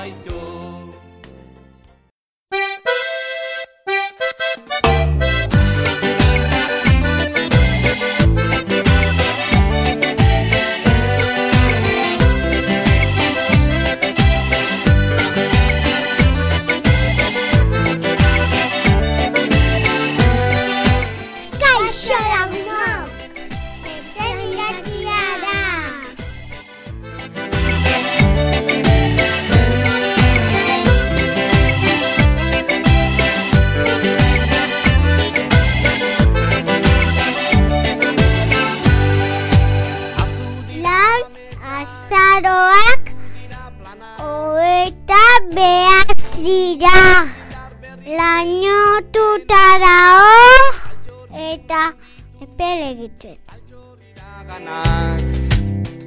zaitu Kaixo lainotutarao eta epel egiten.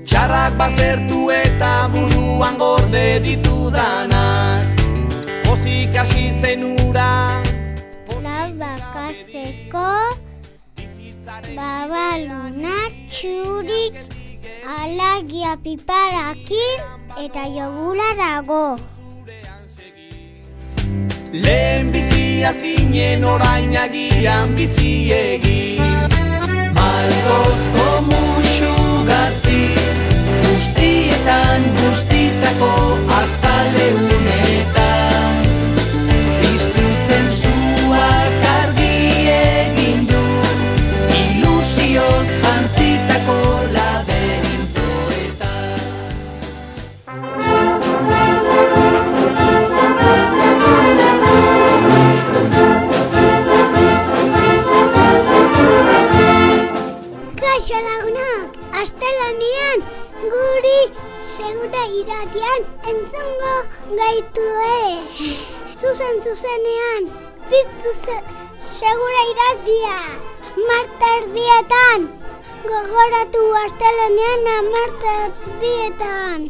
Txarrak baztertu eta buruan gorde ditudanak Pozik hasi zenura Labakazeko babaluna txurik alagia piparakin eta jogula dago. Lehen bizia zinen orain agian biziegi Malkozko Kaixo lagunak, astelanean guri segura iratian entzungo gaitue. Zuzen zuzenean, piztu ze, segura iratia. Marta erdietan, gogoratu astelanean marta erdietan.